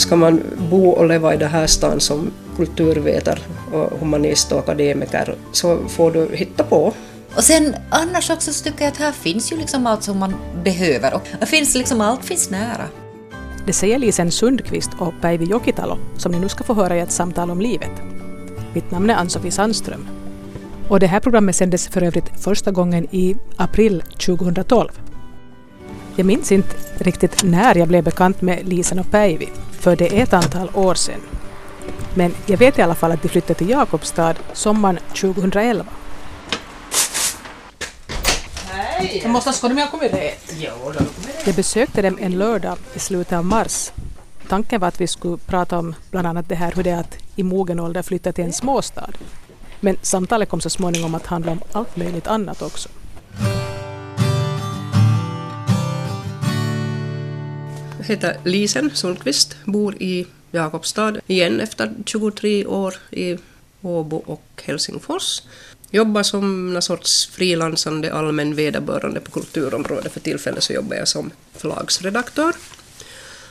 ska man bo och leva i den här stan som kulturvetare och humanist och akademiker så får du hitta på. Och sen annars också så tycker jag att här finns ju liksom allt som man behöver och det finns liksom allt finns nära. Det säger Lisen Sundqvist och Päivi Jokitalo som ni nu ska få höra i ett samtal om livet. Mitt namn är Ann-Sofie Sandström. Och det här programmet sändes för övrigt första gången i april 2012. Jag minns inte riktigt när jag blev bekant med Lisen och Päivi, för det är ett antal år sedan. Men jag vet i alla fall att de flyttade till Jakobstad sommaren 2011. Hej! Jag måste ska du med då kommer det. Jag besökte dem en lördag i slutet av mars. Tanken var att vi skulle prata om bland annat det här hur det är att i mogen ålder flytta till en småstad. Men samtalet kom så småningom att handla om allt möjligt annat också. Heter Lisen Sundqvist, bor i Jakobstad igen efter 23 år i Åbo och Helsingfors. Jobbar som någon sorts frilansande allmän vederbörande på kulturområdet. För tillfället så jobbar jag som förlagsredaktör.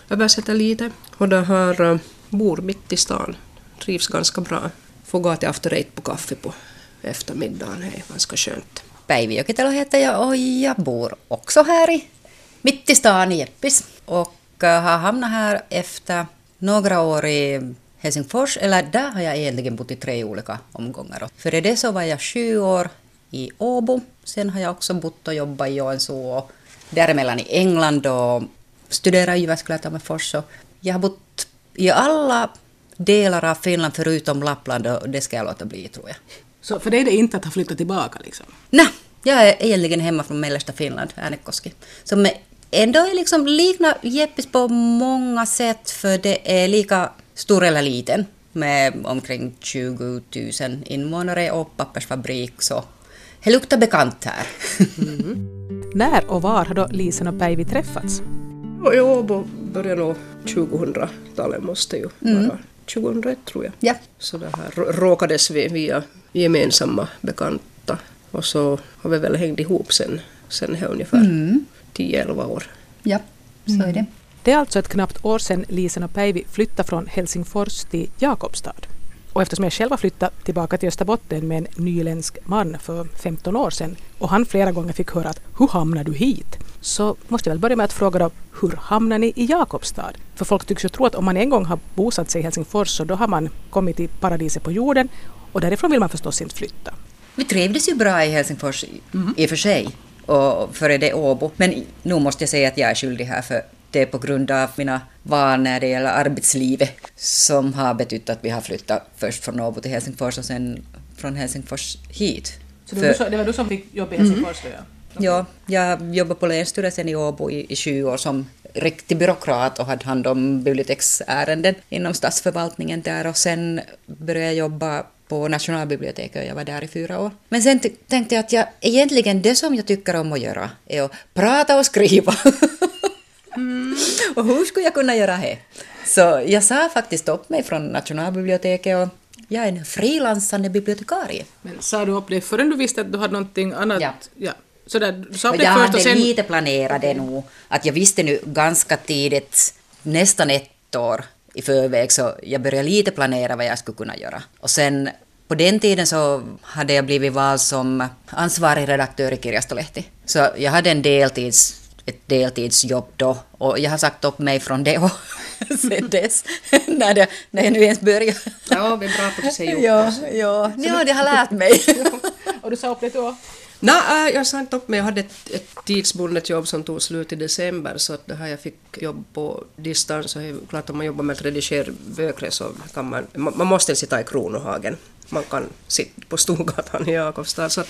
Översätter lite och det här eh, bor mitt i stan. Trivs ganska bra. Får gå till After Eight på kaffe på eftermiddagen. Det är ganska skönt. Päivi Jokitalo heter jag och jag bor också här i mitt i stan i Jeppis och har hamnat här efter några år i Helsingfors, eller där har jag egentligen bott i tre olika omgångar. Före det så var jag sju år i Åbo, sen har jag också bott och jobbat i Joensuu och däremellan i England och studerat i Jyväskylä, Tammerfors. Jag har bott i alla delar av Finland förutom Lappland och det ska jag låta bli tror jag. Så för dig är det inte att ha flyttat tillbaka liksom? Nej, jag är egentligen hemma från mellersta Finland, Äänekoski. Som är- ändå är liksom liknar Jeppis på många sätt för det är lika stor eller liten med omkring 20 000 invånare och pappersfabrik så det luktar bekant här. När och var har då Lisen och Päivi träffats? I Åbo började nog 2000-talet måste ju vara 2001 tror jag. ja. Så det här rå- råkades vi via gemensamma bekanta och så har vi väl hängt ihop sen, sen här ungefär 10-11 år. ja, så är det. Det är alltså ett knappt år sedan Lisen och Päivi flyttade från Helsingfors till Jakobstad. Och eftersom jag själv har flyttat tillbaka till Österbotten med en nyländsk man för 15 år sedan och han flera gånger fick höra att ”Hur hamnar du hit?” så måste jag väl börja med att fråga då ”Hur hamnar ni i Jakobstad?” För folk tycks ju tro att om man en gång har bosatt sig i Helsingfors så då har man kommit till paradiset på jorden och därifrån vill man förstås inte flytta. Vi trivdes ju bra i Helsingfors i- i och för sig, och före det Åbo. Men nu måste jag säga att jag är skyldig här, för det är på grund av mina val när det gäller arbetslivet som har betytt att vi har flyttat först från Åbo till Helsingfors och sen från Helsingfors hit. För- det var du som fick jobb i Helsingfors då, Ja, jag jobbade på Länsstyrelsen i Åbo i, i 20 år som riktig byråkrat och hade hand om biblioteksärenden inom statsförvaltningen där och sen började jag jobba på Nationalbiblioteket och jag var där i fyra år. Men sen tänkte jag att jag, egentligen det som jag tycker om att göra är att prata och skriva. och hur skulle jag kunna göra det? Så jag sa faktiskt upp mig från Nationalbiblioteket och jag är en frilansande bibliotekarie. Men sa du upp dig förrän du visste att du hade någonting annat? Ja. Så där, du sa upp dig jag först hade och sen... lite planerat det nog, att jag visste nu ganska tidigt, nästan ett år i förväg, så jag började lite planera vad jag skulle kunna göra. Och sen på den tiden så hade jag blivit vald som ansvarig redaktör i Kirjastolehti. Så jag hade en deltids, ett deltidsjobb då och jag har sagt upp mig från det och sen dess, när, det, när jag nu ens började. Ja, vi är bra på att se ihop Ja, oss. ja, ja, det har lärt mig. Och du sa upp dig då? Nej, äh, jag sa inte upp mig. Jag hade ett, ett tidsbundet jobb som tog slut i december så att det här jag fick jobb på distans och det är klart om man jobbar med att redigera böcker så kan man, man, man måste inte sitta i Kronohagen. Man kan sitta på Storgatan i Jakobstad. Så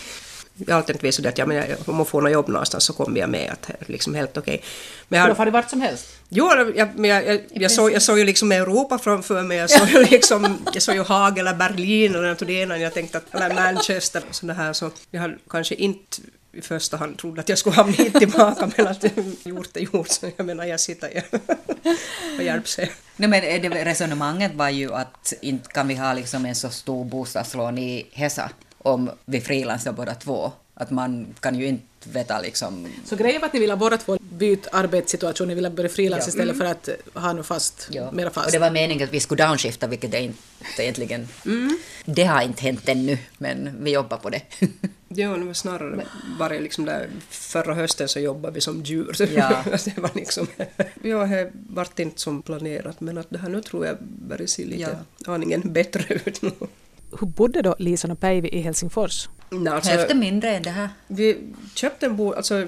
jag har alltid det att ja, men jag, om jag får något jobb någonstans så kommer jag med. Att det är liksom helt okej. Men jag, Du har farit vart som helst? Jo, jag, men jag, jag, jag, såg, jag såg ju liksom Europa framför mig. Jag såg ju liksom, jag såg ju Haag eller Berlin eller något av det ena. Jag tänkte att, eller Manchester och sådär här. Så jag hade kanske inte i första hand trodde att jag skulle hamna hit tillbaka men att gjort är gjort. Så jag menar, jag sitter ju och hjälps sig. Nej, men det, resonemanget var ju att inte kan vi ha liksom en så stor bostadslån i Hesa om vi frilansar båda två. Att man kan ju inte veta liksom... Så grejen var att ni ville båda två byta arbetssituation, ni ville börja frilansa Ja. istället för att ha något fast, Ja. mera fast. Och det var meningen att vi skulle downshifta, vilket det inte egentligen... Det har inte hänt ännu, men vi jobbar på det. Ja, det var snarare bara liksom där förra hösten så jobbade vi som djur. Ja. det var liksom, ja, det vart inte som planerat men att det här nu tror jag börjar se lite aningen bättre ut nu. Hur bodde då Lisan och Päivi i Helsingfors? Nej, alltså, Hälften mindre än det här. vi köpte en bo, alltså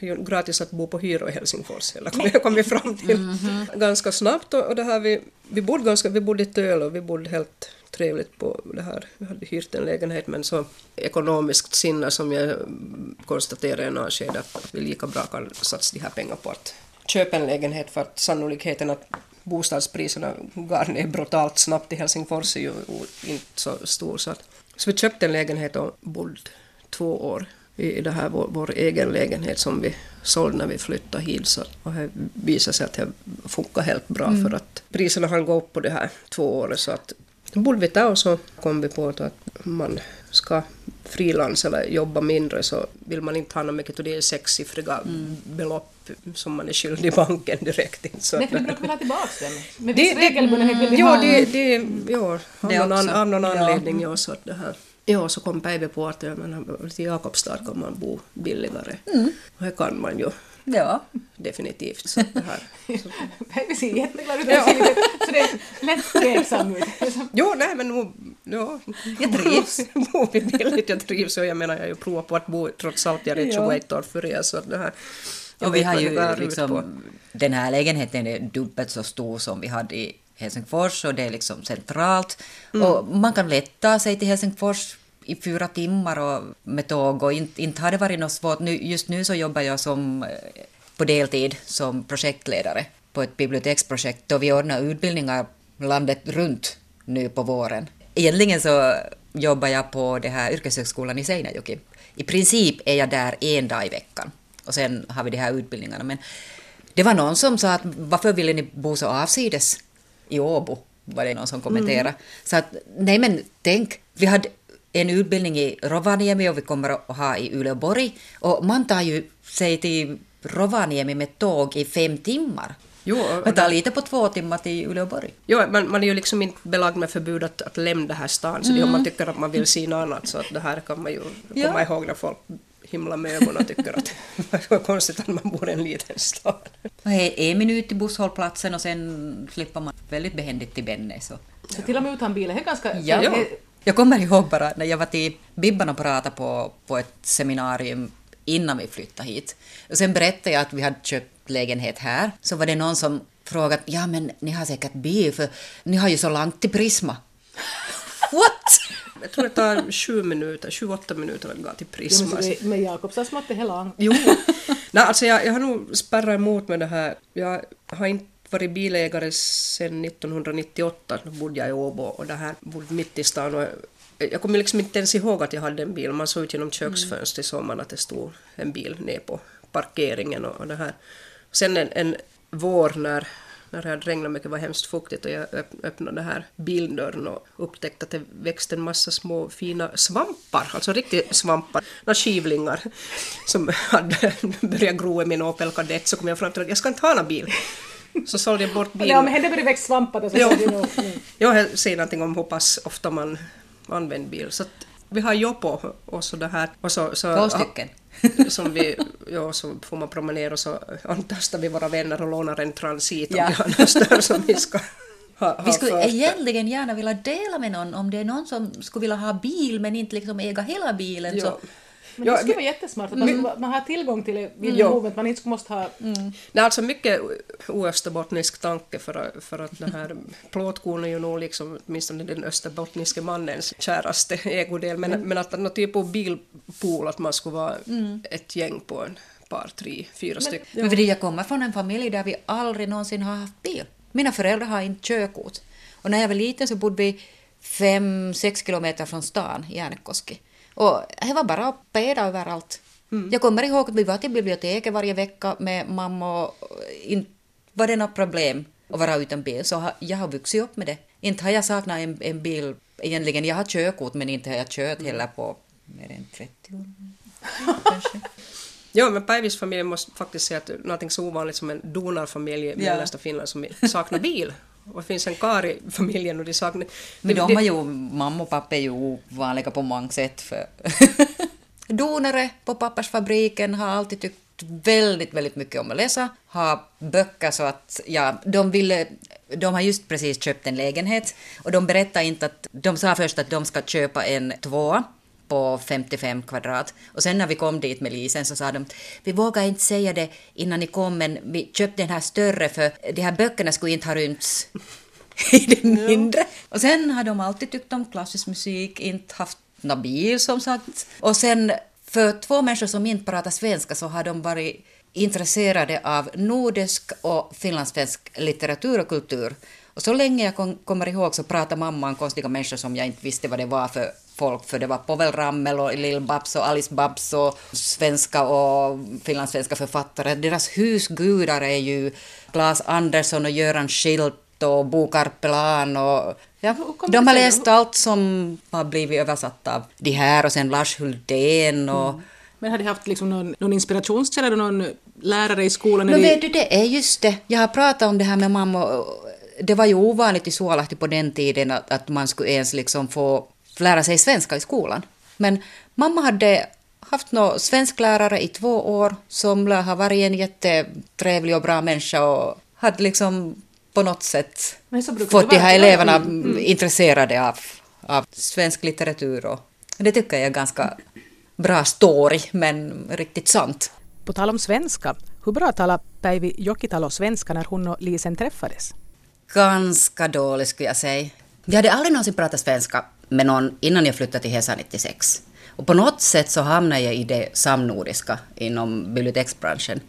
gratis att bo på hyra i Helsingfors, eller kom jag kom vi fram till ganska snabbt och, och det här vi, vi bodde ganska, vi bodde i Töle och vi bodde helt trevligt på det här, vi hade hyrt en lägenhet men så ekonomiskt sinne som jag mm, konstaterade i något skede att vi lika bra kan satsa de här pengarna på att köpa en lägenhet för att sannolikheten att bostadspriserna går ner brutalt snabbt i Helsingfors är ju inte så stor så att så vi köpte en lägenhet och bodde två år i det här vår, vår egen lägenhet som vi sålde när vi flyttade hit. Så, och det visade sig att det funkar helt bra för att priserna hann gå upp på det här två åren. Så att då bodde vi där och så kom vi på att man ska frilansa eller jobba mindre så vill man inte ha något mycket av det sexsiffriga belopp som man är skyldig banken direkt. Inte. Så Nej, för du brukar väl ha tillbaka den? Med det, viss regelbundenhet vill vi ja, ha. det, det, ja, av Det någon, an, av någon Ja. anledning. Ja, så att det här. Ja, så kom Päivi på att ja, men, till Jakobstad kan man bo billigare. Och det kan man ju Ja. definitivt. Så det här. Päivi ser jätteglad ut, ja. så det är lätt tveksam ut. jo, nej men nog, ja. Jag trivs. Bor vi billigt, jag trivs och jag menar jag har ju provat på att bo trots allt, jag är Ja. 21 år för er så det här. Och vi har ju liksom, den här lägenheten är dubbelt så stor som vi hade i Helsingfors och det är liksom centralt. Mm. Och man kan lätt ta sig till Helsingfors i fyra timmar och med tåg och inte, inte har det varit något svårt. Nu, just nu så jobbar jag som, eh, på deltid som projektledare på ett biblioteksprojekt då vi ordnar utbildningar landet runt nu på våren. Egentligen så jobbar jag på det här yrkeshögskolan i Seinäjoki. I princip är jag där en dag i veckan och sen har vi de här utbildningarna. Men det var någon som sa att varför ville ni bo så avsides i Åbo? Var det någon som kommenterade. Så att nej men tänk, vi hade en utbildning i Rovaniemi och vi kommer att ha i Uleåborg och man tar ju sig till Rovaniemi med tåg i fem timmar. Jo, och- Man tar lite på två timmar till Uleåborg. Jo, man, man är ju liksom inte belagd med förbud att, att lämna det här stan, så det är om man tycker att man vill se något annat, så att det här kan man ju Ja. komma ihåg när folk himlar med ögonen och tycker att det är konstigt att man bor i en liten stad. En minut till busshållplatsen och sen slipper man väldigt behändigt till Benne. Så. Så till och med utan bilen, det är ganska... Ja. Det- Jag kommer ihåg bara när jag var till Bibban och pratade på, på ett seminarium innan vi flyttade hit. Och sen berättade jag att vi hade köpt lägenhet här. Så var det någon som frågade, ja men ni har säkert bil för ni har ju så långt till Prisma. What? Jag tror det tar sju minuter, sju, åtta minuter att gå till Ja, Prisma. men så det- Med Jakobstads mått är hela långt. Jo, Nej, alltså jag, jag har nog spärrat emot med det här. Jag har inte varit bilägare sedan 1998, då bodde jag i Åbo och det här bodde mitt i stan. Och jag kommer liksom inte ens ihåg att jag hade en bil. Man såg ut genom köksfönstret såg man att det stod en bil ner på parkeringen och, och det här. Sen en, en vår när, när det hade regnat mycket var hemskt fuktigt och jag öppnade den här bildörren och upptäckte att det växte en massa små fina svampar, alltså riktiga svampar, några skivlingar som hade börjat gro i min Opel Kadett så kom jag fram till att jag ska inte ha någon bil. Så sålde jag bort bilen. Ja, men hände började växa svampar mm. Jag säger någonting om hur pass ofta man använder bil. Så att vi har jobb och så det här. Och så, så, Två stycken. Som vi, ja, så får man promenera och så antastar vi våra vänner och lånar en transit om Ja. vi har något större som vi ska ha, ha Vi skulle för. egentligen gärna vilja dela med någon om det är någon som skulle vilja ha bil men inte liksom äga hela bilen. Ja. Så. Men Ja, det skulle vi- vara jättesmart att man, man har tillgång till det vid Ja. behov, att man inte måste ha... Det är alltså mycket oösterbottnisk tanke för, att- för att den här plåtkorn är ju nog liksom åtminstone den österbottniske mannens käraste ägodel men, men att någon typ av bilpool att man skulle vara ett gäng på en par, tre, fyra stycken. Men det jag kommer från en familj där vi aldrig någonsin har haft bil. Mina föräldrar har inte körkort. Och när jag var liten så bodde vi fem, sex kilometer från stan i Äänekoski. Och det var bara peda överallt. Jag kommer ihåg att vi var till biblioteket varje vecka med mamma och inte var det något problem att vara utan bil. Så jag har vuxit upp med det. Inte har jag saknat en, en bil egentligen. Jag har körkort men inte har jag kört heller på mer än 30 år. Kanske. Ja, men Päivis-familjen måste faktiskt säga att någonting så ovanligt som en donarfamilj i mellersta Finland som saknar bil. Och det finns en kar i familjen och de saknar... Men de har ju, mamma och pappa är ju ovanliga på många sätt. För Donare på pappas fabriken har alltid tyckt väldigt, väldigt mycket om att läsa, ha böcker så att, ja, de ville de har just precis köpt en lägenhet och de berättade inte att, de sa först att de ska köpa en tvåa på 55 kvadrat. Och sen när vi kom dit med Lisen så sa de vi vågar inte säga det innan ni kom men vi köpte den här större för de här böckerna skulle inte ha rymts i det mindre. Och sen har de alltid tyckt om klassisk musik, inte haft någon bil som sagt. Och sen för två människor som inte pratar svenska så har de varit intresserade av nordisk och finlandssvensk litteratur och kultur. Och så länge jag kom, kommer ihåg så pratade mamma om konstiga människor som jag inte visste vad det var för folk, för det var Povel Ramel och Lill-Babs och Alice Babs och svenska och finlandssvenska författare. Deras husgudar är ju Claes Andersson och Göran Schilt och Bo Karpelan och ja, de har läst allt som har blivit översatt av de här och sen Lars Huldén och Men har de haft liksom någon, någon inspirationskälla eller någon lärare i skolan? Men vet du, det är just det. Jag har pratat om det här med mamma. Det var ju ovanligt i Suolahti på den tiden att, att man skulle ens liksom få lära sig svenska i skolan. Men mamma hade haft någon svensklärare i två år som lär ha varit en jättetrevlig och bra människa och hade liksom på något sätt fått de här eleverna Mm, intresserade av, av svensk litteratur. Och det tycker jag är ganska bra story, men riktigt sant. På tal om svenska, hur bra talade Päivi Jokitalo svenska när hon och Lisen träffades? Ganska dålig skulle jag säga. Jag hade aldrig någonsin pratat svenska med någon innan jag flyttade till Hesa 96. Och på något sätt så hamnade jag i det samnordiska inom biblioteksbranschen.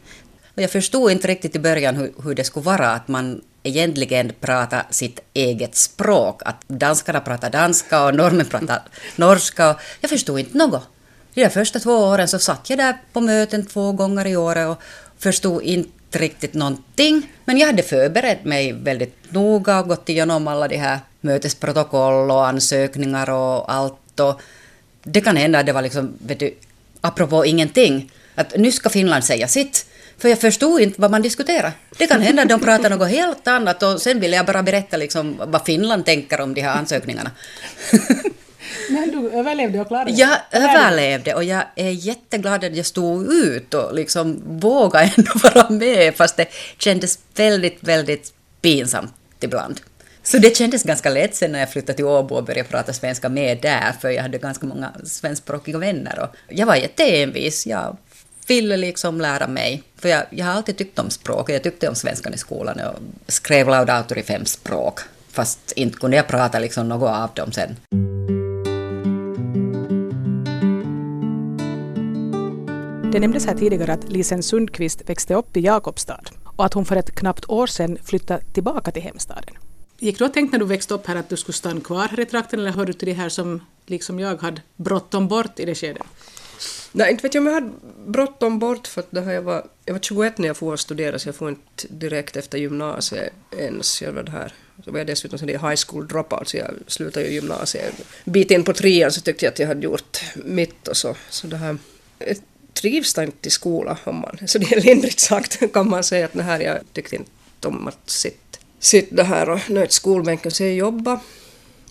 Och jag förstod inte riktigt i början hur, hur det skulle vara att man egentligen pratar sitt eget språk. Att danskarna pratar danska och norrmän pratar norska. Jag förstod inte något. De där första två åren så satt jag där på möten två gånger i året och förstod inte riktigt någonting. Men jag hade förberett mig väldigt noga och gått igenom alla de här mötesprotokoll och ansökningar och allt. Och det kan hända att det var liksom, vet du, apropå ingenting, att nu ska Finland säga sitt. För jag förstod inte vad man diskuterade. Det kan hända att de pratar något helt annat och sen ville jag bara berätta liksom vad Finland tänker om de här ansökningarna. Men du överlevde och klarade Jag överlevde och jag är jätteglad att jag stod ut och liksom vågade ändå vara med fast det kändes väldigt, väldigt pinsamt ibland. Så det kändes ganska lätt sen när jag flyttade till Åbo och började prata svenska med där för jag hade ganska många svenskspråkiga vänner och jag var jätteenvis. Jag ville liksom lära mig. För jag, jag har alltid tyckt om språk och jag tyckte om svenskan i skolan och skrev laudator i fem språk. Fast inte kunde jag prata liksom något av dem sen. Det nämndes här tidigare att Lisen Sundqvist växte upp i Jakobstad och att hon för ett knappt år sedan flyttade tillbaka till hemstaden. Gick du och tänkt när du växte upp här att du skulle stanna kvar här i trakten eller hörde du till de här som liksom jag hade bråttom bort i det skedet? Nej, inte vet jag om jag hade bråttom bort för att det här jag, var, jag var 21 när jag får studera så jag får inte direkt efter gymnasiet ens. Jag var det här. Så var jag dessutom sån high school dropout så jag slutade ju gymnasiet. En bit in på trean så tyckte jag att jag hade gjort mitt och så. så det här, trivs da inte i skolan om man, så det är lindrigt sagt kan man säga att det här jag tyckte inte om att sitta, sitta här och nöjt skolbänken så jag jobbade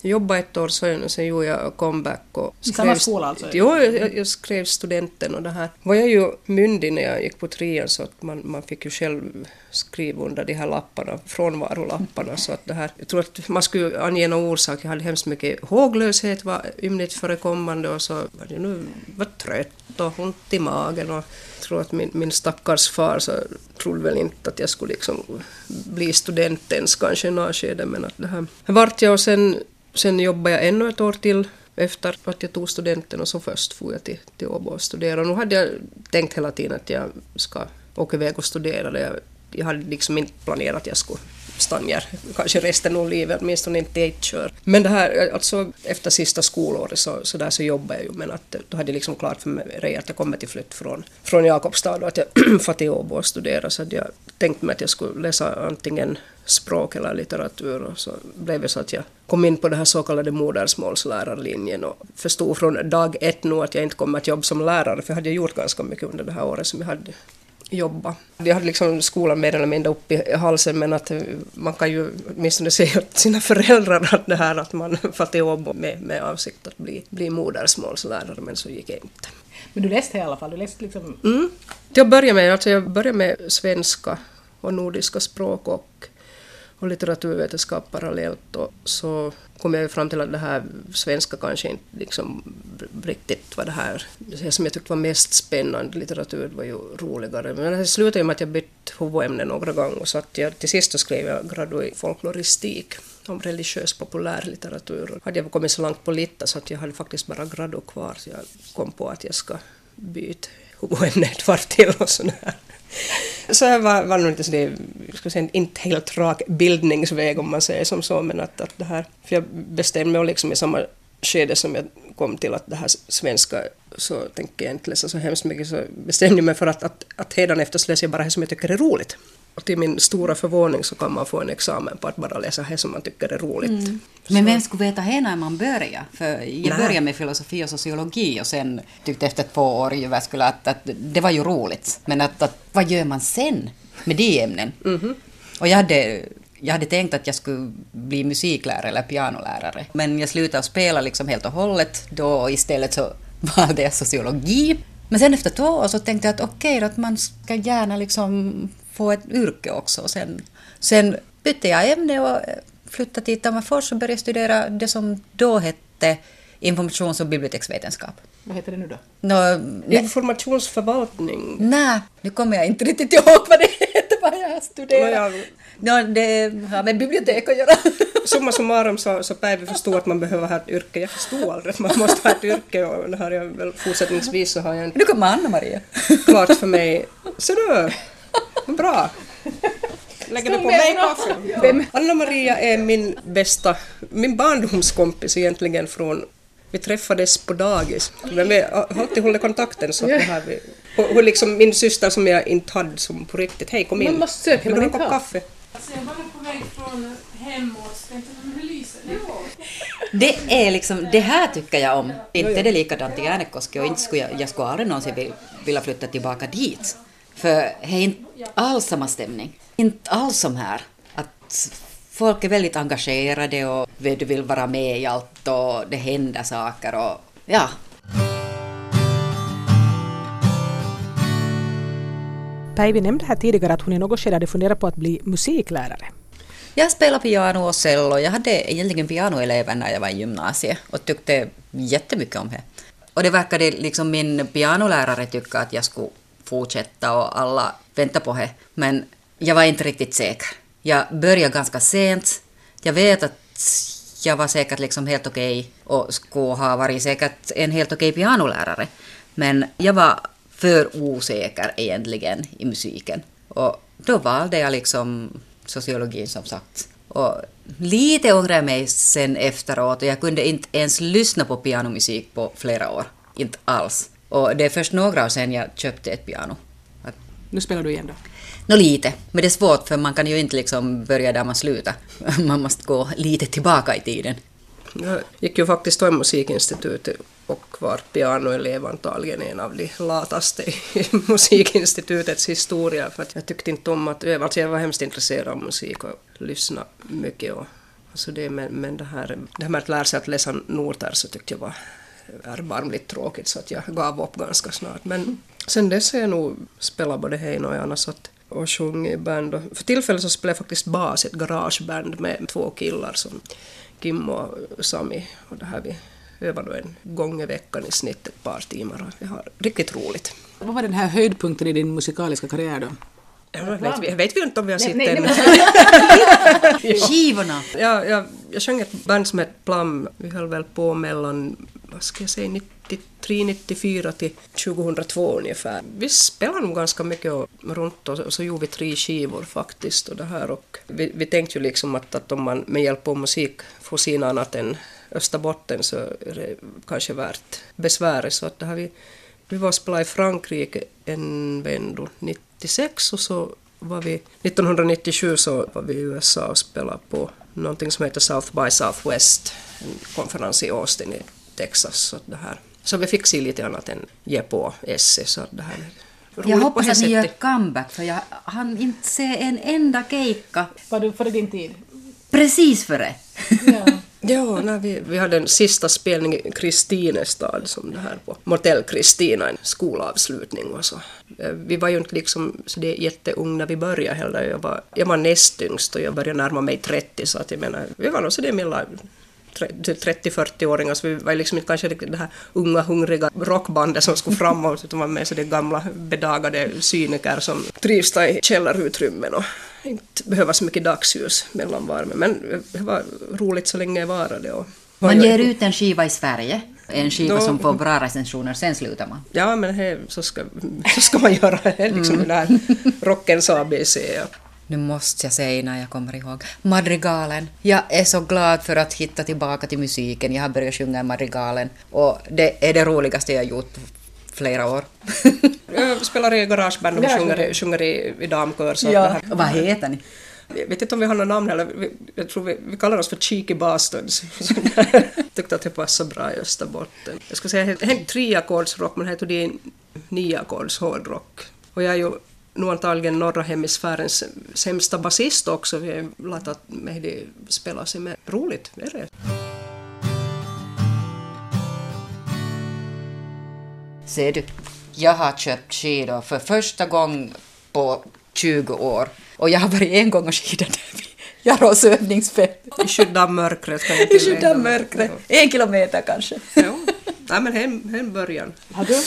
jag jobbade ett år sen och sen gjorde jag comeback och I samma skola alltså? Jo, jag, jag skrev studenten och det här. Var jag ju myndig när jag gick på trean så att man, man fick ju själv skriva under de här lapparna, frånvarolapparna så att det här. Jag tror att man skulle ange någon orsak. Jag hade hemskt mycket håglöshet var ymnigt förekommande och så var det nu var trött och ont i magen och jag tror att min, min stackars far så trodde väl inte att jag skulle liksom bli student ens kanske i något skede men att det här vart jag och sen Sen jobbade jag ännu ett år till efter att jag tog studenten och så först for jag till, till Åbo och studerade. Och nu hade jag tänkt hela tiden att jag ska åka iväg och studera. Jag, jag hade liksom inte planerat att jag skulle stannar kanske resten av livet, åtminstone inte ett kör. Men det här, alltså efter sista skolåret så, så där så jobbade jag ju men att då hade jag liksom klart för mig att jag kommer till flytt från, från Jakobstad och att jag far till Åbo och studera så jag tänkte mig att jag skulle läsa antingen språk eller litteratur och så blev det så att jag kom in på den här så kallade modersmålslärarlinjen och förstod från dag ett nu att jag inte kommer att jobba som lärare för jag hade gjort ganska mycket under det här året som jag hade jobba. Jag hade liksom skolan mer eller mindre upp i halsen men att man kan ju åtminstone säga åt sina föräldrar att det här att man får till Åbo med, med avsikt att bli, bli modersmålslärare men så gick det inte. Men du läste i alla fall? Du läste liksom... Mm. Jag började med, alltså jag började med svenska och nordiska språk och och litteraturvetenskap parallellt och så kom jag fram till att det här svenska kanske inte liksom riktigt var det här det som jag tyckte var mest spännande. Litteratur var ju roligare. Men det slutade ju med att jag bytte huvudämne några gånger så att jag till sist skrev jag gradu i folkloristik om religiös populärlitteratur. Och hade jag kommit så långt på litta så att jag hade faktiskt bara gradu kvar så jag kom på att jag ska byta huvudämne ett varv till och sådär. Så jag var, var nog inte, så det, ska säga, inte helt rak bildningsväg om man säger som så, men att, att det här, för jag bestämde mig liksom i samma skede som jag kom till att det här svenska så tänker jag inte läsa så hemskt mycket så bestämde jag mig för att, att, att hädanefter läser jag bara det som jag tycker är roligt. Och till min stora förvåning så kan man få en examen på att bara läsa det som man tycker är roligt. Mm. Men vem skulle veta det när man börjar? För jag började med filosofi och sociologi och sen tyckte efter två år i Jyväskylä att, att det var ju roligt. Men att, att vad gör man sen med de ämnen? Mm. Och jag hade jag hade tänkt att jag skulle bli musiklärare eller pianolärare. Men jag slutade spela liksom helt och hållet då och istället så valde jag sociologi. Men sen efter två år så tänkte jag att okej, okay, att man ska gärna liksom få ett yrke också. Sen, sen bytte jag ämne och flyttade till Tammerfors och började studera det som då hette informations och biblioteksvetenskap. Vad heter det nu då? No, Informationsförvaltning? Nej, nu kommer jag inte riktigt ihåg vad det heter, vad jag studerar. No, no, det har med bibliotek att göra. Summa summarum så, så Päivi förstod att man behöver ha ett yrke. Jag förstod aldrig att man måste ha ett yrke och det har jag väl fortsättningsvis så har jag inte... Nu kommer Anna-Maria. Klart för mig. Så du! Bra. Lägger du på mig kaffe? Anna-Maria är min bästa, min barndomskompis egentligen från vi träffades på dagis. Men vi har alltid hållit kontakten så det här vi, och, liksom min syster som jag inte hade som på riktigt, hej kom in. Man måste söka, en kopp kaffe? Alltså jag var på väg från hem och tänkte hur lyser det? Är liksom, det här tycker jag om. Inte det likadant i Äänekoski och inte skulle jag, jag skulle aldrig någonsin vilja flytta tillbaka dit. För det är inte alls samma stämning. Inte alls som här. Att folk är väldigt engagerade och du vill vara med i allt och det händer saker och ja. Päivi nämnde här tidigare att hon i något skede hade funderat på att bli musiklärare. Jag spelade piano och cello. Jag hade egentligen pianoelever när jag var i gymnasiet och tyckte jättemycket om det. Och det verkade liksom min pianolärare tycka att jag skulle fortsätta och alla väntar på det. Men jag var inte riktigt säker. Jag började ganska sent. Jag vet att jag var säkert liksom helt okej okay och skulle ha varit säkert en helt okej okay pianolärare. Men jag var för osäker egentligen i musiken. Och då valde jag liksom sociologin som sagt. Och lite ångrar jag mig sen efteråt och jag kunde inte ens lyssna på pianomusik på flera år. Inte alls. Och det är först några år sedan jag köpte ett piano. Nu spelar du igen då? Nå lite, men det är svårt för man kan ju inte liksom börja där man slutar. Man måste gå lite tillbaka i tiden. Jag gick ju faktiskt på musikinstitutet och var pianoelev antagligen en av de lataste i musikinstitutets historia för att jag tyckte inte om att öva. Alltså jag var hemskt intresserad av musik och lyssnade mycket. Och, alltså det, men, men det, här, det här med att lära sig att läsa noter så tyckte jag var erbarmligt tråkigt så att jag gav upp ganska snart. Men sen dess har jag nog spelat både Heino och annat och sjungit i band. Och för tillfället så spelar jag faktiskt bas i ett garageband med två killar som Kim och Sami. Och det här vi övar då en gång i veckan i snitt ett par timmar och vi har riktigt roligt. Vad var den här höjdpunkten i din musikaliska karriär då? Ja, vet, vi, vet vi inte om vi har sett nej, Skivorna. Ja, jag, jag sjöng ett band som hette Plum. Vi höll väl på mellan, vad ska jag säga, 93, 94 till 2002 ungefär. Vi spelade nog ganska mycket och, runt och, och så gjorde vi tre skivor faktiskt. Och det här och vi, vi tänkte ju liksom att, att om man med hjälp av musik får något annat än Österbotten så är det kanske värt besväret. Så att det här vi, vi var och spelade i Frankrike en vända 96 och så var vi 1997 så var vi i USA och spelade på någonting som heter South by Southwest, en konferens i Austin i Texas. Så, det här. så vi fick se lite annat än ge på SE. Så det här Jag hoppas att ni gör comeback för jag hann inte se en enda keikka Var du före din tid? precis före. Ja. Ja, när vi, vi hade en sista spelning i Kristinestad som det här på Motell Kristina, en skolavslutning och så. Eh, vi var ju inte liksom så det är jätteung när vi började heller. Jag var, jag var näst yngst och jag började närma mig 30 så att jag menar, vi var nog så det är mellan 30-40-åringar så vi var liksom inte kanske det här unga hungriga rockbandet som skulle framåt utan var med så det gamla bedagade cyniker som trivs i källarutrymmen och inte behöver så mycket dagsljus mellan varmen. Men det var roligt så länge det varade. Och Man ger ut en skiva i Sverige, en skiva Då- som får bra recensioner, sen slutar man. Ja, men he, så, ska, så ska man göra. Liksom det där rockens ABC. Ja. Nu måste jag säga innan jag kommer ihåg. Madrigalen. Jag är så glad för att hitta tillbaka till musiken. Jag har börjat sjunga Madrigalen och det är det roligaste jag gjort på flera år. Jag spelar i garageband och sjunger, sjunger i, i damkör. Så ja. här, Vad heter ni? jag vet inte om vi har något namn heller. Vi, jag tror vi, vi kallar oss för Cheeky Bastards. Tyckte att det passade bra i Österbotten. Jag skulle säga att det är tre ackordsrock men heter det nio ackords hårdrock. Och jag är ju nog antagligen norra hemisfärens sämsta basist också. Vi har låtit Mehdi spela sig med. Roligt, är det? Ser du, jag har köpt skidor för första gången på 20 år. Och jag har varit en gång och skidat vid Jaros övningsfält. I skydd av mörkret kan I skydd av mörkret. En kilometer kanske. Ja, Nej, men hem, hem början. Har du?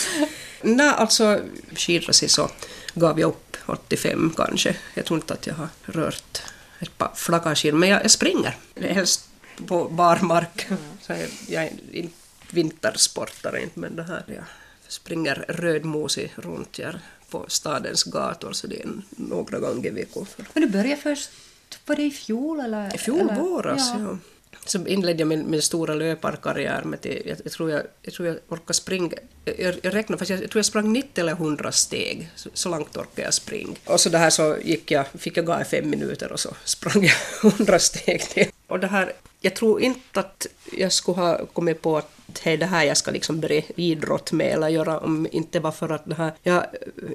Nej, alltså skidrasig så gav jag upp 85 kanske. Jag tror inte att jag har rört ett par flaggarskidor, men jag, jag springer. Helst på barmark. Så jag, jag är inte vintersportare, inte, men det här, jag springer rödmosig runt här på stadens gator, så det är några gånger i veckan. Men du började först, var det i fjol eller? I fjol eller? våras, ja. Så inledde jag min, min stora löparkarriär med till, jag, jag, tror jag, jag tror jag orkar springa, jag, jag räknar fast jag, jag tror jag sprang 90 eller 100 steg, så, så långt orkade jag springa. Och så det här så gick jag, fick jag gå i fem minuter och så sprang jag 100 steg till. Och det här, jag tror inte att jag skulle ha kommit på att hej, det här jag ska liksom börja idrott med eller göra om inte var för att det här, jag,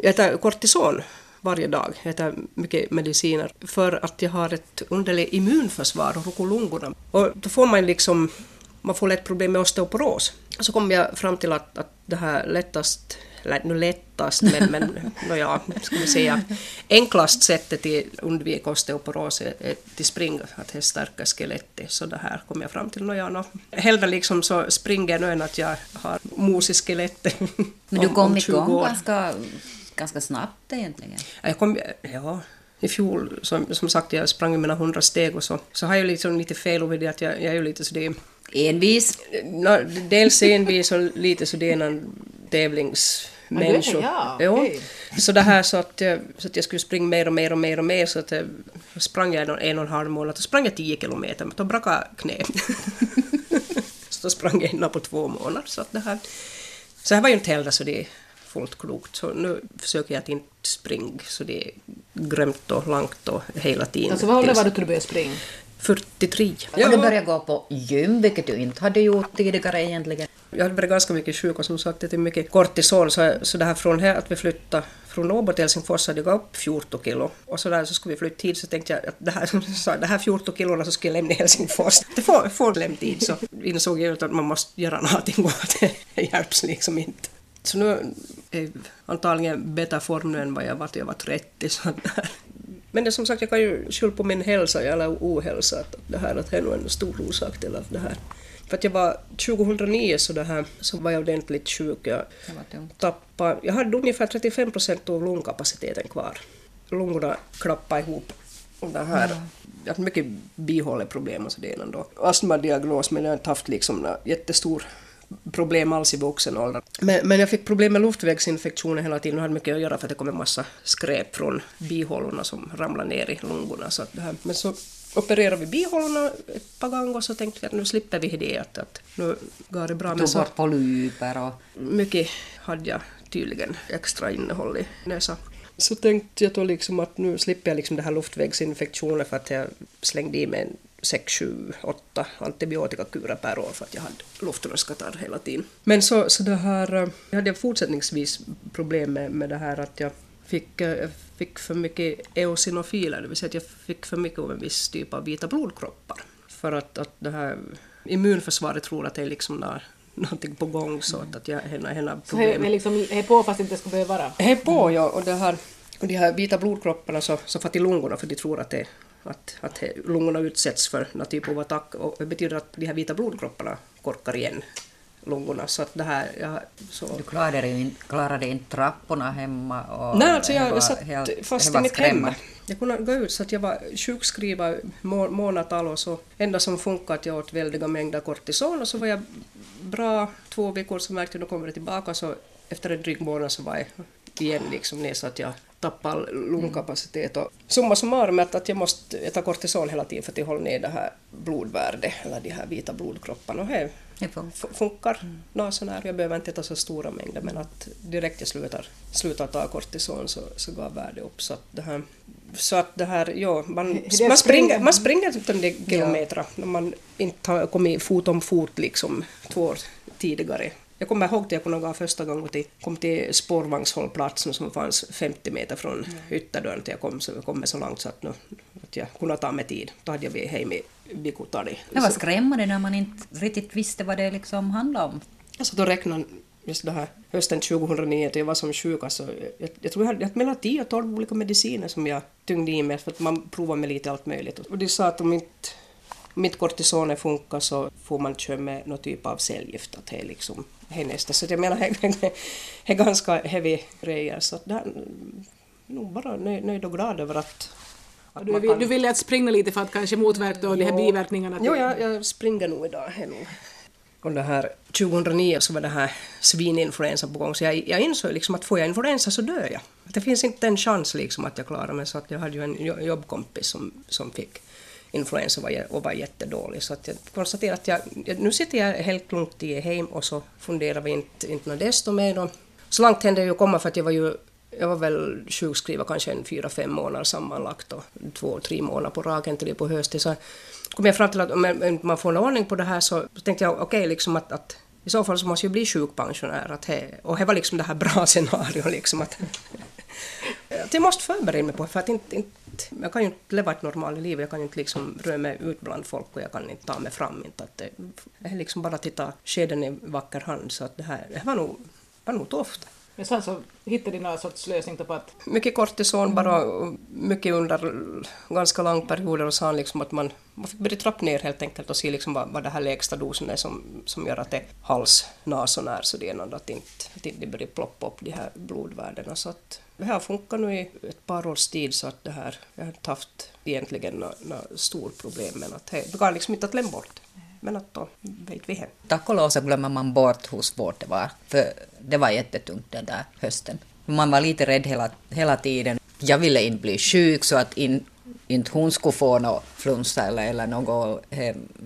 jag äter kortison varje dag. Äter mycket mediciner för att jag har ett underligt immunförsvar och rukolungorna. Och då får man liksom, man får lätt problem med osteoporos. Så kom jag fram till att, att det här lättast, eller nu lättast, men, men nåja, ska vi säga, enklast sättet att undvika osteoporos är är till spring, att det stärker skelettet. Så det här kom jag fram till. Nåja, no. Hellre liksom så springer nu än att jag har mos i skelettet Men du om- kom om 20 igång ganska, ganska snabbt egentligen. Jag kom, ja, i fjol, som, som sagt, jag sprang mina hundra steg och så, så har jag liksom lite fel vid det att jag, jag är ju lite så det, Envis. no, dels envis och lite så det är en tävlingsmänniska. Ja, Jo. okej. Så det här så att, jag, så att jag skulle springa mer och mer och mer och mer så att jag, sprang jag en, en och en halv månad, då sprang jag tio kilometer, men då brakade knä. så då sprang jag innan på två månader. Så att det här, så här var ju inte heller så det fullt klokt. Så nu försöker jag att inte springa så det är grömt och långt och hela tiden. Alltså vad ålder var du till du började springa? 43. Och du började gå på gym, vilket du inte hade gjort tidigare egentligen. Jag hade varit ganska mycket sjuk och som sagt det är mycket kortison så, så det här från här att vi flyttade från Åbo till Helsingfors hade jag gått upp 14 kilo och så där så skulle vi flytta tid så tänkte jag att det här, så det här 14 kilona så skulle jag lämna Helsingfors. Det får, får lämna tid så insåg jag att man måste göra någonting och att det hjälps liksom inte. Så nu är antagligen bättre form nu än vad jag var till jag var 30. Så men det är som sagt, jag kan ju skylla på min hälsa eller ohälsa. Att det här att det är nog en stor orsak till att det här. För att jag var 2009 så, det här, så var jag ordentligt sjuk. Jag tappade, jag hade ungefär 35 procent av lungkapaciteten kvar. lungorna klappa ihop. Och det här, Jag har mycket bihåleproblem och sådär då. Astmadiagnos men jag har inte haft liksom jättestor problem alls i vuxen ålder. Men, men jag fick problem med luftvägsinfektioner hela tiden och hade mycket att göra för att det kom en massa skräp från bihålorna som ramlade ner i lungorna. Så att det här, men så opererade vi bihålorna ett par gånger och så tänkte vi att nu slipper vi det. Att, att nu går det bra. Tog så bort polyper och... mycket hade jag tydligen extra innehåll i näsan. Så tänkte jag då liksom att nu slipper jag liksom det här luftvägsinfektioner för att jag slängde i mig en 6, 7, 8 antibiotikakurer per år för att jag hade luftrörskatarr hela tiden. Men så, så det här, eh, jag hade fortsättningsvis problem med, med det här att jag fick, eh, jag fick för mycket eosinofiler, det vill säga att jag fick för mycket av en viss typ av vita blodkroppar. För att, att det här immunförsvaret tror att det är liksom när, någonting på gång så att, att jag har henne Så det är problem. liksom är på fast inte ska behöva vara. Det är på, ja. Och, det här, och de här vita blodkropparna så, så far till lungorna för de tror att, det, att, att lungorna utsätts för någon typ av attack. Och det betyder att de här vita blodkropparna korkar igen lungorna. Så att det här... Ja, så. Du klarade, ju inte, klarade inte trapporna hemma och... Nej, alltså jag var satt helt- fast i mitt hem. Jag kunde gå ut så att jag var sjukskriven må, månatal och så enda som funkade att jag åt väldiga mängder kortison och så var jag bra två veckor så märkte jag att kommer det tillbaka så efter en dryg månad så var jag igen liksom ner så att jag tappade all lungkapacitet och summa summarum är att att jag måste äta kortison hela tiden för att jag håller ner det här blodvärdet eller de här vita blodkropparna och det funkar. funkar nå så när. Jag behöver inte äta så stora mängder men att direkt jag slutar, slutar ta kortison så, så går värdet upp. Så att det här, så att det här ja, man, Det man, springer, man springer typ en del kilometer när man inte har kommit fot om fot liksom två år tidigare. Jag kommer ihåg att jag kunde gå första gången till, kom till spårvagnshållplatsen som fanns 50 meter från ytterdörren till jag kom, så jag kom så långt så att, nu, att jag kunde ta mig tid. Då hade jag blivit hem i Vikutari. Det var skrämmande när man inte riktigt visste vad det liksom handlade om. Alltså då räknade just det här hösten 2009 till jag var som sjuk. Alltså, jag, jag tror jag hade, jag hade mellan 10 och 12 olika mediciner som jag tyngde i mig för att man provar med lite allt möjligt. Och de sa att om inte mitt kortisoner funkar så får man köra med någon typ av cellgift. Att det är liksom det är nästa. Så jag menar, det är ganska heavy grejer. Så här, nog bara nöjd, nöjd och glad över att, Du, vill- kan- du ville att springa lite för att kanske motverka då de här biverkningarna. Jo, jag, jag springer nog idag. är. Och det här 2009 så var det här svininfluensa på gång, så jag, jag insåg liksom att får jag influensa så dör jag. Det finns inte en chans liksom att jag klarar mig, så att jag hade ju en jo- jobbkompis som, som fick influensa var, och var jättedålig. Så att jag konstaterade att jag, nu sitter jag helt lugnt i hem och så funderar vi inte, inte något desto mer. Så långt hände det ju komma för att jag var ju jag var väl sjukskriven kanske en fyra, fem månader sammanlagt och två, tre månader på raken till det på hösten. Så kom jag fram till att om man får en ordning på det här så tänkte jag okej, liksom att, att i så fall så måste jag bli sjukpensionär. Att he, och det var liksom det här bra scenariot liksom att, att jag måste förbereda mig på det för att inte, inte, jag kan ju inte leva ett normalt liv, jag kan ju inte liksom röra mig ut bland folk och jag kan inte ta mig fram. Inte, att det, jag är liksom bara att titta skeden i vacker hand så att det här det var nog, var nog tufft. Men sen så hittade de någon sorts lösning på att Mycket kortison bara, och mycket under ganska lång perioder och han liksom att man, man fick börja trappa ner helt enkelt och se liksom vad, vad det här lägsta dosen är som, som gör att det hals, nas och när så det är något att inte, att inte börjar ploppa upp de här blodvärdena. Så att det här funkar nu i ett par års tid så att det här, jag har inte haft egentligen något nå stort problem men att det går liksom inte att lämna bort. Men att då vet vi hem. Tack och lov så glömmer man bort hur svårt det var. För det var jättetungt den där hösten. Man var lite rädd hela, hela tiden. Jag ville inte bli sjuk så att in, inte hon skulle få någon flunsa eller, eller något.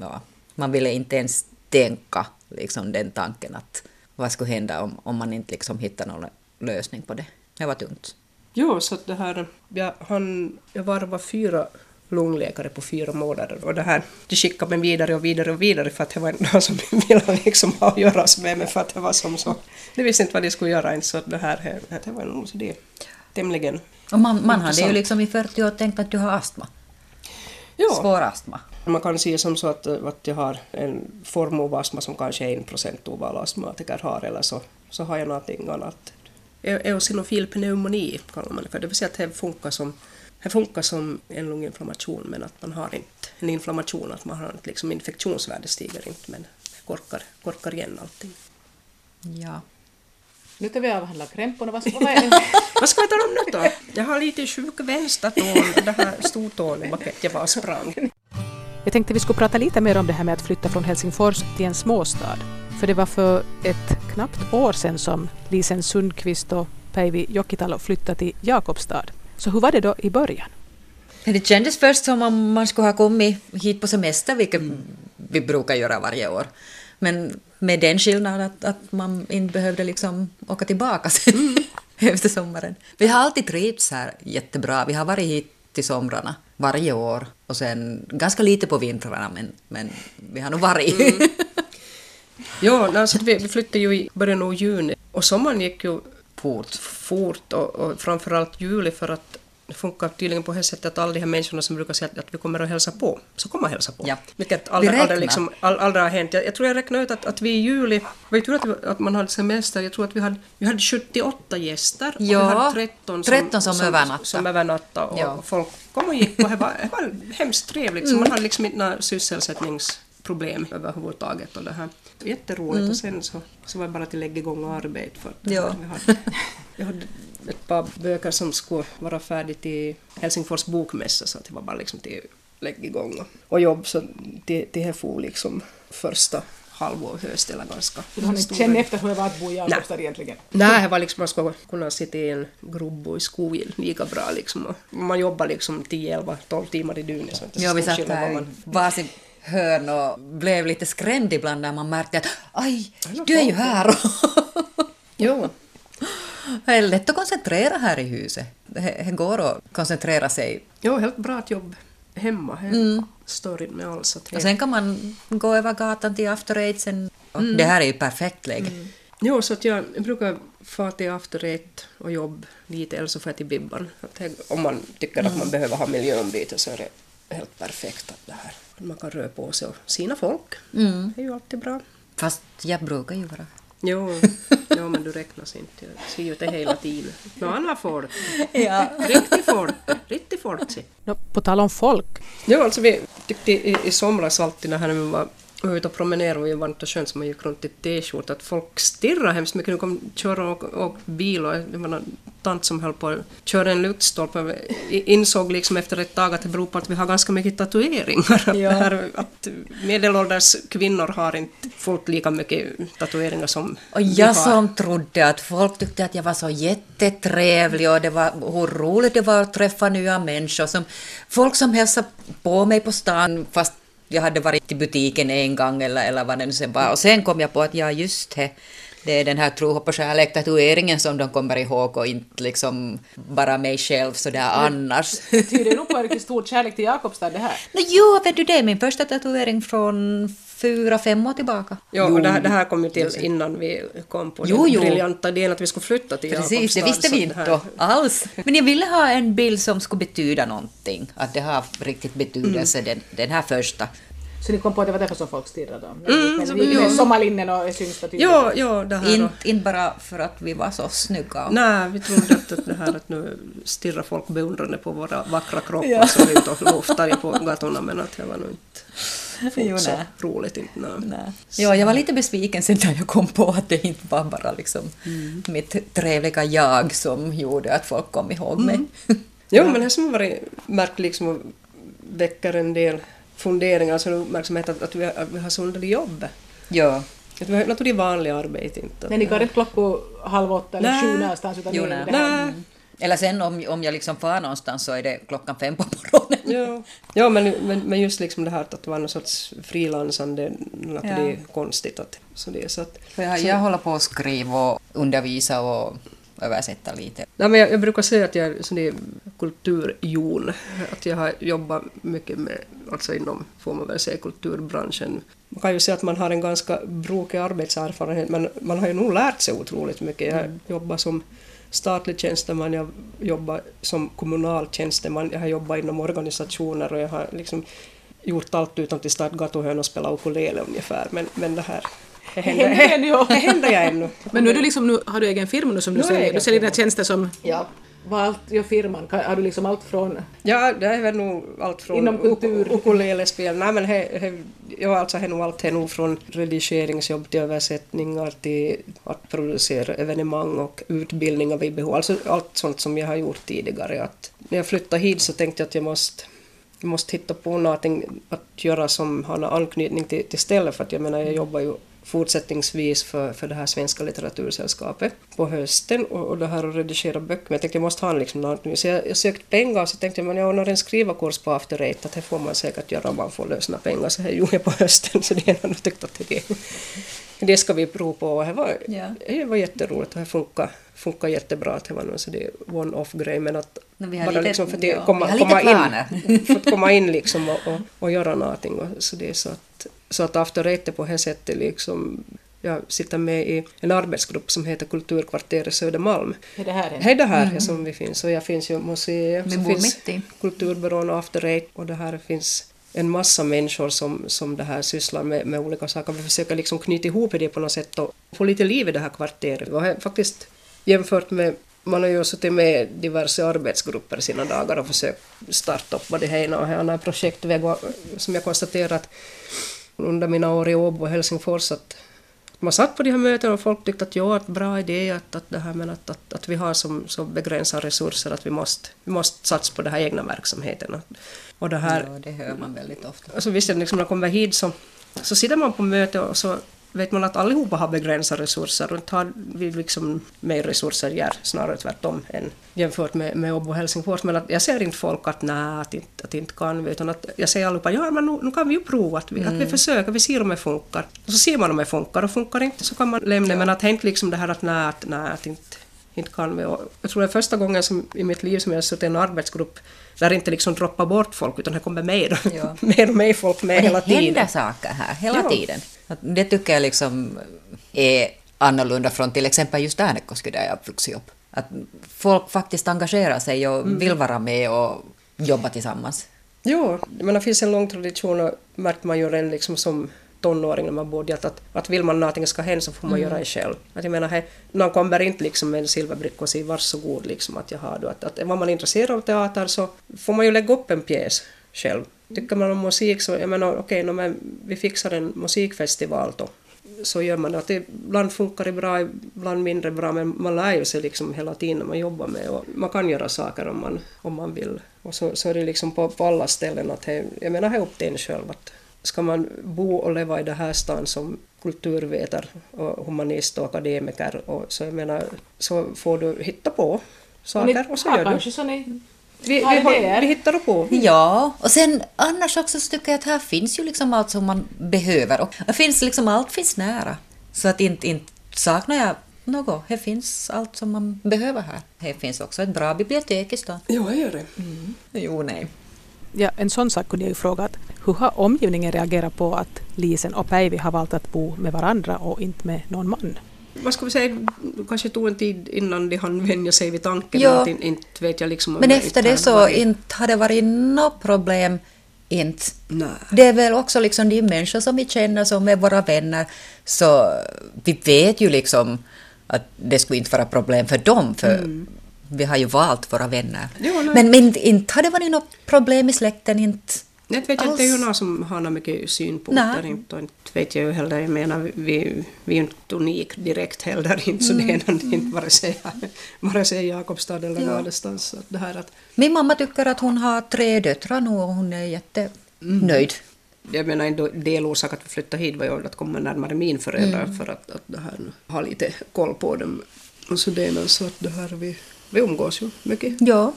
Ja. Man ville inte ens tänka liksom, den tanken att vad skulle hända om, om man inte liksom hittar någon lösning på det. Det var tungt. Jo, så det här, jag, han, jag varvade fyra lungläkare på fyra månader och det här, de skickade mig vidare och vidare och vidare för att det var någon som ville liksom ha att göra med mig för att det var som så. De visste inte vad de skulle göra ens så det här, det var nog så det tämligen Och man, man hade ju liksom i 40 år tänkt att du har astma. Ja. Svår astma. Man kan se som så att, att jag har en form av astma som kanske en procent av alla astmatiker har eller så, så har jag någonting annat. E- Eosinofil pneumoni kallar man det för, det vill säga att det funkar som det funkar som en lunginflammation men att man har inte en inflammation, att man har inte liksom infektionsvärdet stiger inte men korkar, korkar igen allting. Ja. Nu tar vi avhandla krämporna. Vad, vad är Vad ska jag ta dem nu då? Jag har lite sjuk vänstertån, det här stortån i jag bara sprang. Jag tänkte vi skulle prata lite mer om det här med att flytta från Helsingfors till en småstad. För det var för ett knappt år sedan som Lisen Sundqvist och Päivi Jokitalo flyttade till Jakobstad. Så hur var det då i början? Det kändes först som om man skulle ha kommit hit på semester, vilket vi brukar göra varje år. Men med den skillnaden att, att man inte behövde liksom åka tillbaka sen efter sommaren. Vi har alltid trivts här jättebra. Vi har varit hit till somrarna varje år och sen ganska lite på vintrarna men, men vi har nog varit. Jo, alltså, vi, vi flyttade ju i början av juni och sommaren gick ju Fort. fort och, och framförallt juli för att det funkar tydligen på det sättet att alla de här människorna som brukar säga att, vi kommer att hälsa på, så kommer att hälsa på. Ja. Vilket Vi aldrig, aldrig, liksom, aldrig har hänt. Jag, jag tror jag räknade ut att, att vi i juli, var ju tur att, att man hade semester, jag tror att vi hade, vi hade 78 gäster och Ja, vi hade 13 som, 13 som övernattade. Som övernattade och, Ja. och folk kom och gick och det var, det var hemskt trevligt. Så man hade liksom inte några sysselsättningsproblem överhuvudtaget. Och det här. Jätteroligt och sen så, så var det bara att lägga igång och arbeta för att Ja. vi hade, jag hade ett par böcker som skulle vara färdiga till Helsingfors bokmässa så att det var bara liksom till att lägga igång och, och jobb så det, det här får liksom första halvår höst eller ganska Du har inte känna efter hur det var att bo i Jakobstad egentligen? Nej, det var liksom man ska kunna sitta i en grubbo i skogen lika bra liksom. Och man jobbar liksom 10, 11, 12 timmar i dygnet. Så det är inte så Ja, vi satt här i varsin hörn och blev lite skrämd ibland när man märkte att aj, du är ju här. Jo, Det är lätt att koncentrera här i huset. Det går att koncentrera sig. jo, helt bra att jobba hemma. Det står inte med alls att Och sen kan man gå över gatan till After Eight sen. Och Det här är ju perfekt läge. Jo, så att jag brukar få till After Eight och jobb lite, eller så får jag till Bibban. Om man tycker att man behöver ha miljöombyte så är det helt perfekt att det här. Man kan röra på sig och sina folk. Mm. Det är ju alltid bra. Fast jag brukar ju vara... Jo, jo men du räknas inte. Jag ser ju det hela tiden. Några andra folk. Ja. Riktigt folk. Riktigt folk. se. Nå, på tal om folk, Jo, alltså vi tyckte i, i somras alltid när vi var var ute och promenerade och var varmt och skönt så man gick runt i t-shirt att folk stirrade hemskt mycket. De kom köra och, och bil och det var någon tant som höll på att köra en lyktstolpe. Jag insåg liksom efter ett tag att det beror på att vi har ganska mycket tatueringar. Att, Ja. här, att medelålders kvinnor har inte fullt lika mycket tatueringar som Och jag har. som trodde att folk tyckte att jag var så jättetrevlig och det var hur roligt det var att träffa nya människor. Som, folk som hälsade på mig på stan fast jag hade varit i butiken en gång eller, eller vad det nu sen var. Och sen kom jag på att ja, just det. Det är den här tro, hopp och kärlek tatueringen som de kommer ihåg och inte liksom bara mig själv sådär annars. tyder nog på en stor kärlek till Jakobstad det här. Nå, jo, vet du det min första tatuering från fyra, fem år tillbaka. Jo, och det, här- det här kom ju till innan vi kom på Jo, den jo. briljanta idén att vi skulle flytta till Precis, det Jakobstad, visste så vi det inte här- då alls. Men jag ville ha en bild som skulle betyda någonting, att det har riktigt betydelse, Mm. den, den här första. Så ni kom på att det var därför som folk stirrade? Mm, så vi- med sommarlinnen och tyngsta tyget? Jo, jo, det här Inte in bara för att vi var så snygga. Nej, vi trodde att att det här att nu stirrar folk beundrande på våra vackra kroppar som vi ju på gatorna men att det var nog inte Jo, fullt så nej. roligt. Inte, nej. Nej. Ja, jag var lite besviken sen när jag kom på att det inte var bara liksom Mm. mitt trevliga jag som gjorde att folk kom ihåg mig. Mm. Jo, men det som har varit märkt liksom och väcker en del funderingar, alltså uppmärksamhet att, att, vi, har, att vi har så underligt jobb. ja. Att vi har inte det vanliga arbetet inte. Nej, ni går inte klockor halv åtta eller sju någonstans utan Jo, nej. Nej. Eller sen om, om jag liksom far någonstans så är det klockan fem på morgonen. Ja, ja men, men, men just liksom det här att vara någon sorts frilansande, att Ja. det är konstigt. Att, så det så att, För jag, jag håller på att skriva och undervisa och översätta lite. Nej, men jag, jag brukar säga att jag är sån där kulturjon. Att jag har jobbat mycket med, alltså inom, får man väl säga, kulturbranschen. Man kan ju säga att man har en ganska brokig arbetserfarenhet, men man har ju nog lärt sig otroligt mycket. Jag Mm. jobbar som statlig tjänsteman, jag jobbar som kommunal tjänsteman, jag har jobbat inom organisationer och jag har liksom gjort allt utom till starta gatuhörn och spela ukulele ungefär. Men, men det här, det händer, Händer jag ännu. Men nu, är du liksom, nu har du egen firma nu som du Nu säljer, du säljer dina tjänster som... Ja. Vad allt gör firman? Har du liksom allt från... Ja, det är väl nog allt från Inom kultur. uk- ukulelespel. Nej, men he, he, ja, alltså är nog allt är nog från redigeringsjobb till översättningar till att producera evenemang och utbildningar vid behov. Alltså allt sånt som jag har gjort tidigare. Att när jag flyttade hit så tänkte jag att jag måste jag måste hitta på någonting att göra som har någon anknytning till, till stället för att jag menar jag jobbar ju fortsättningsvis för, för det här svenska litteratursällskapet på hösten och, och det här att redigera böcker. Men jag tänkte jag måste ha liksom något nu. Så jag, jag sökte pengar och så tänkte jag men jag har en skrivarkurs på After Eight att det får man säkert göra om man får lösna pengar. Så det gjorde jag på hösten så det har nog tyckt att det, det ska vi prova på. Och det var, Ja. det var jätteroligt och det funkar, funkar jättebra. Att det var nog så det one-off-grej men att vi har bara lite- liksom för att ja, komma, vi komma in för att komma in liksom och, och, och göra någonting. Och, så det är så att, så att After Eight är på det sättet liksom jag sitter med i en arbetsgrupp som heter Kulturkvarteret Södermalm. Är det här en? Hej det här som vi finns och jag finns ju museet, Vi så finns. Kulturbyrån och After Eight och det här finns en massa människor som, som det här sysslar med, med olika saker. Vi försöker liksom knyta ihop det på något sätt och få lite liv i det här kvarteret. Här, faktiskt jämfört med man har ju suttit med diverse arbetsgrupper sina dagar och försökt starta upp både det ena och det andra projektväg och som jag konstaterat under mina år i Åbo och Helsingfors att man satt på de här mötena och folk tyckte att ja, att bra idé att, att det här men att, att, att vi har som, så begränsade resurser att vi måste, vi måste satsa på den här egna verksamheten. Och det här, Ja, det hör man väldigt ofta. Alltså visst, liksom när man kommer hit så, så sitter man på möte och så vet man att allihopa har begränsade resurser och inte har vi liksom mer resurser gör snarare tvärtom än jämfört med, med Åbo och Helsingfors. Men att jag ser inte folk att nej, att inte, att inte kan vi, utan att jag säger allihopa ja men nu, nu kan vi ju prova att vi, att vi försöker, vi ser om det funkar. Och så ser man om det funkar och funkar inte så kan man lämna men att det är inte liksom det här att nej, att, nej, att inte inte kan vi. Och jag tror det är första gången som, i mitt liv som jag har suttit i en arbetsgrupp där inte liksom droppar bort folk utan det kommer mer, Ja. mer och mer folk med Och hela det händer tiden. saker här hela Ja. tiden. Det tycker jag liksom är annorlunda från till exempel just Äänekoski där jag vuxit upp. Att folk faktiskt engagerar sig och Mm. vill vara med och jobba tillsammans. Jo, men det finns en lång tradition och märkte man ju redan liksom som tonåring när man bodde att, att, att vill man någonting ska hända så får man göra det själv. Att jag menar, hej, någon kommer inte liksom med en silverbricka och säger varsågod liksom att jag har du. Att, att var man intresserad av teater så får man ju lägga upp en pjäs själv. Tycker man om musik så, jag menar okej, okay, men vi fixar en musikfestival då. Så gör man det. Att det ibland funkar det bra, ibland mindre bra, men man lär ju sig liksom hela tiden när man jobbar med och man kan göra saker om man, om man vill. Och så, så är det liksom på, på alla ställen att det, jag menar det är upp till en själv att ska man bo och leva i det här stan som kulturvetare och humanist och akademiker och så jag menar så får du hitta på saker och så gör du. så ni Vi, vi, har vi hittar på. Ja, och sen annars också så tycker jag att här finns ju liksom allt som man behöver. Och det finns liksom, allt finns nära. Så att inte, inte saknar jag något. Här finns allt som man behöver här. Här finns också ett bra bibliotek i stan. Ja, jag gör det. Jo, nej. Ja, en sån sak kunde jag ju fråga att hur har omgivningen reagerat på att Lisen och Päivi har valt att bo med varandra och inte med någon man? Vad ska vi säga, det kanske tog en tid innan de hann vänja sig vid tanken. Ja. Att in, inte vet jag liksom om Men efter inte det så varit- inte har det varit något problem. Inte. Nej. Det är väl också liksom de människor som vi känner som är våra vänner. Så vi vet ju liksom att det skulle inte vara problem för dem. För vi har ju valt våra vänner. Jo, men, men inte har det varit något problem i släkten. Inte. Jag vet Alls. inte, det är ju någon som har någon mycket syn på Nej. det. Inte, och inte vet jag ju heller, jag menar vi, vi är ju inte unik direkt heller, inte, så det är inte vare sig, vare sig Jakobstad eller Ja. någon annanstans. Så att Det här att, Min mamma tycker att hon har tre döttrar nu och hon är jättenöjd. jag menar en delorsak att vi flyttade hit var ju att komma närmare min föräldrar för att, att det här, ha lite koll på dem. Och så det är så att det här, vi, vi umgås ju mycket. Ja.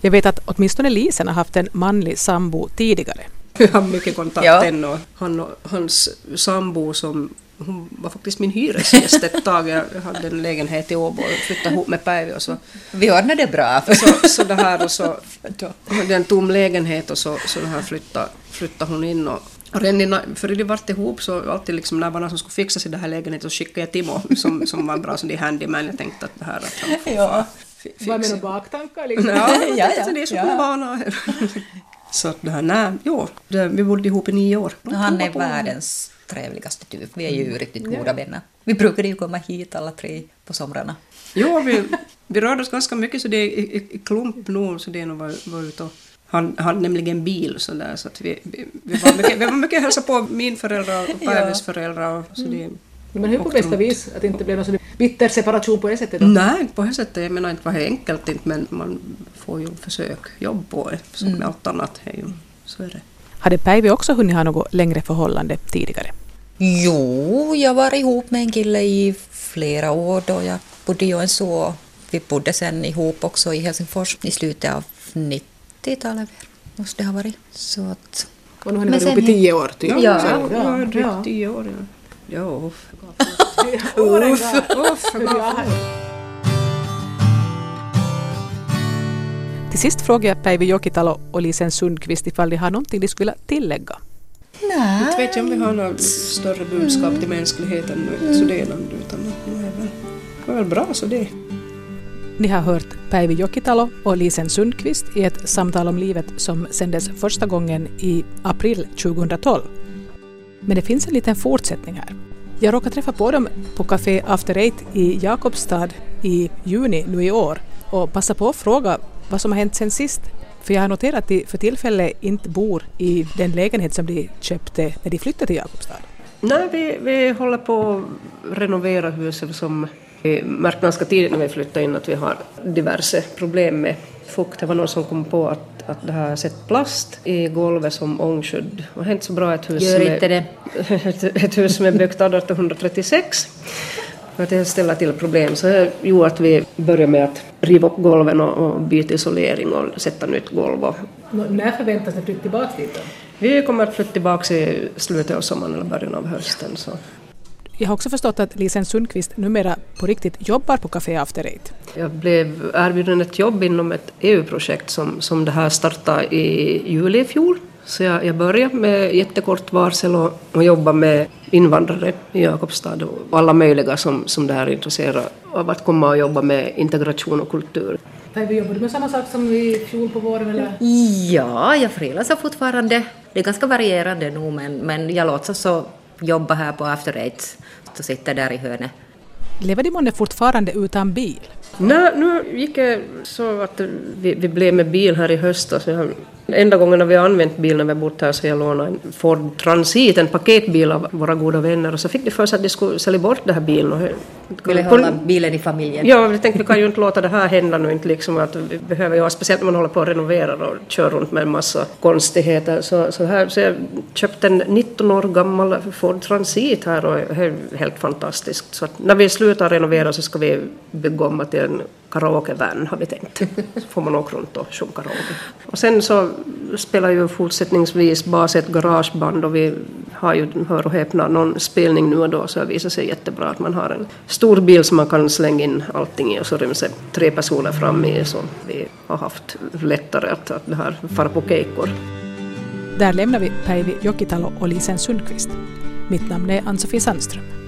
Jag vet att åtminstone Lisen har haft en manlig sambo tidigare. Vi har mycket kontakt Ja. ännu. och Han och hans sambo som hon var faktiskt min hyresgäst ett tag. Jag hade en lägenhet i Åbo och flyttade ihop med Päivi och så, Vi ordnade det bra. så, så det här och så det är en tom lägenhet och så, så det här flyttade, flyttade hon in och och redan innan, för de vart ihop så alltid liksom när det var någon som skulle fixa sig i den här lägenheten så skickade jag Timo som, som var bra som de handyman. Jag tänkte att det här att han får Ja. Vad med fixa. några baktankar? Liksom? Ja, Ja, ja, ja, det är så ja. ja. vana här. Så att det här, nej, jo, det, vi bodde ihop i nio år. Han är världens trevligaste typ. Vi är ju riktigt goda vänner. Vi brukade ju komma hit alla tre på somrarna. Jo, vi, vi rörde oss ganska mycket så det är i, i, i klump nog så det är nog var, var ute och han hade nämligen bil så där så att vi, vi, vi var mycket, vi var mycket hälsa på min föräldrar och Päivis föräldrar. Så det, Men hur på bästa runt. vis? Att det inte blev någon sån bitter separation på det sättet då? Nej, på det sättet, jag menar inte var det enkelt inte men man får ju försök jobb på det som med allt annat. Är ju, så är det. Hade Päivi också hunnit ha något längre förhållande tidigare? Jo, jag var ihop med en kille i flera år då jag bodde i Joensuu. Vi bodde sen ihop också i Helsingfors i slutet av 90-talet måste det ha varit. Så att, Och nu har ni Men varit ihop i tio år typ? Ja. Ja, ja, drygt ja. tio år. Ja, ja uff. Till sist frågar jag Päivi Jokitalo och Lisen Sundqvist ifall de har någonting de skulle vilja tillägga. nej, Inte vet jag om vi har något större budskap till mänskligheten nu, så det är något, utan är väl, det är väl bra så det. Ni har hört Päivi Jokitalo och Lisen Sundqvist i ett samtal om livet som sändes första gången i april 2012. Men det finns en liten fortsättning här. Jag råkade träffa på dem på Café After Eight i Jakobstad i juni nu i år och passa på att fråga vad som har hänt sen sist. För jag har noterat att de för tillfället inte bor i den lägenhet som de köpte när de flyttade till Jakobstad. Nej, vi, vi håller på att renovera huset som vi märkte ganska tidigt när vi flyttade in att vi har diverse problem med fukt. Det var någon som kom på att, att det har sett plast i golvet som ångskydd. Det var inte så bra ett hus, Gör som inte är, ett, ett hus som är byggt 1836. För att det ställer till problem så det gjorde att vi började med att riva upp golven och, och byta isolering och sätta nytt golv. Och När förväntas ni flytta tillbaka dit då? vi kommer att flytta tillbaka i slutet av sommaren eller början av hösten. Så. Jag har också förstått att Lisen Sundqvist numera på riktigt jobbar på Café After Eight. Jag blev erbjuden ett jobb inom ett EU-projekt som, som det här startade i juli i fjol. Så jag, jag började med jättekort varsel och, och jobba med invandrare i Jakobstad och alla möjliga som, som det här intresserar av att komma och jobba med integration och kultur. Jobbar du med samma sak som i fjol på våren eller? Ja, jag frilansar fortfarande. Det är ganska varierande nu, men, men jag låtsas så jobba här på After Eight. och sitter där i hörnet. Lever de månne fortfarande utan bil? Nej, nu gick det så att vi, vi blev med bil här i höstas. Jag, enda gången när vi har använt bil när vi har bott här så jag lånade en Ford Transit, en paketbil av våra goda vänner och så fick de för sig att de skulle sälja bort den här bilen. Och, Ville hålla bilen i familjen. Ja, vi tänkte vi kan ju inte låta det här hända nu inte liksom att vi behöver ju ha, speciellt när man håller på att renovera och kör runt med en massa konstigheter. Så, så, här, så jag köpte en 19 år gammal Ford Transit här och det är helt fantastiskt. Så att när vi slutar renovera så ska vi bygga om det till en karaokevän har vi tänkt. Så får man åka runt och sjunga karaoke. Och sen så spelar ju fortsättningsvis bas ett garageband och vi har ju, hör och häpna, någon spelning nu och då så det visar sig jättebra att man har en stor bil som man kan slänga in allting i och så ryms det tre personer fram i så vi har haft lättare att, att det här fara på keikkor. Där lämnar vi Päivi Jokitalo och Lisen Sundqvist. Mitt namn är Ann-Sofie Sandström.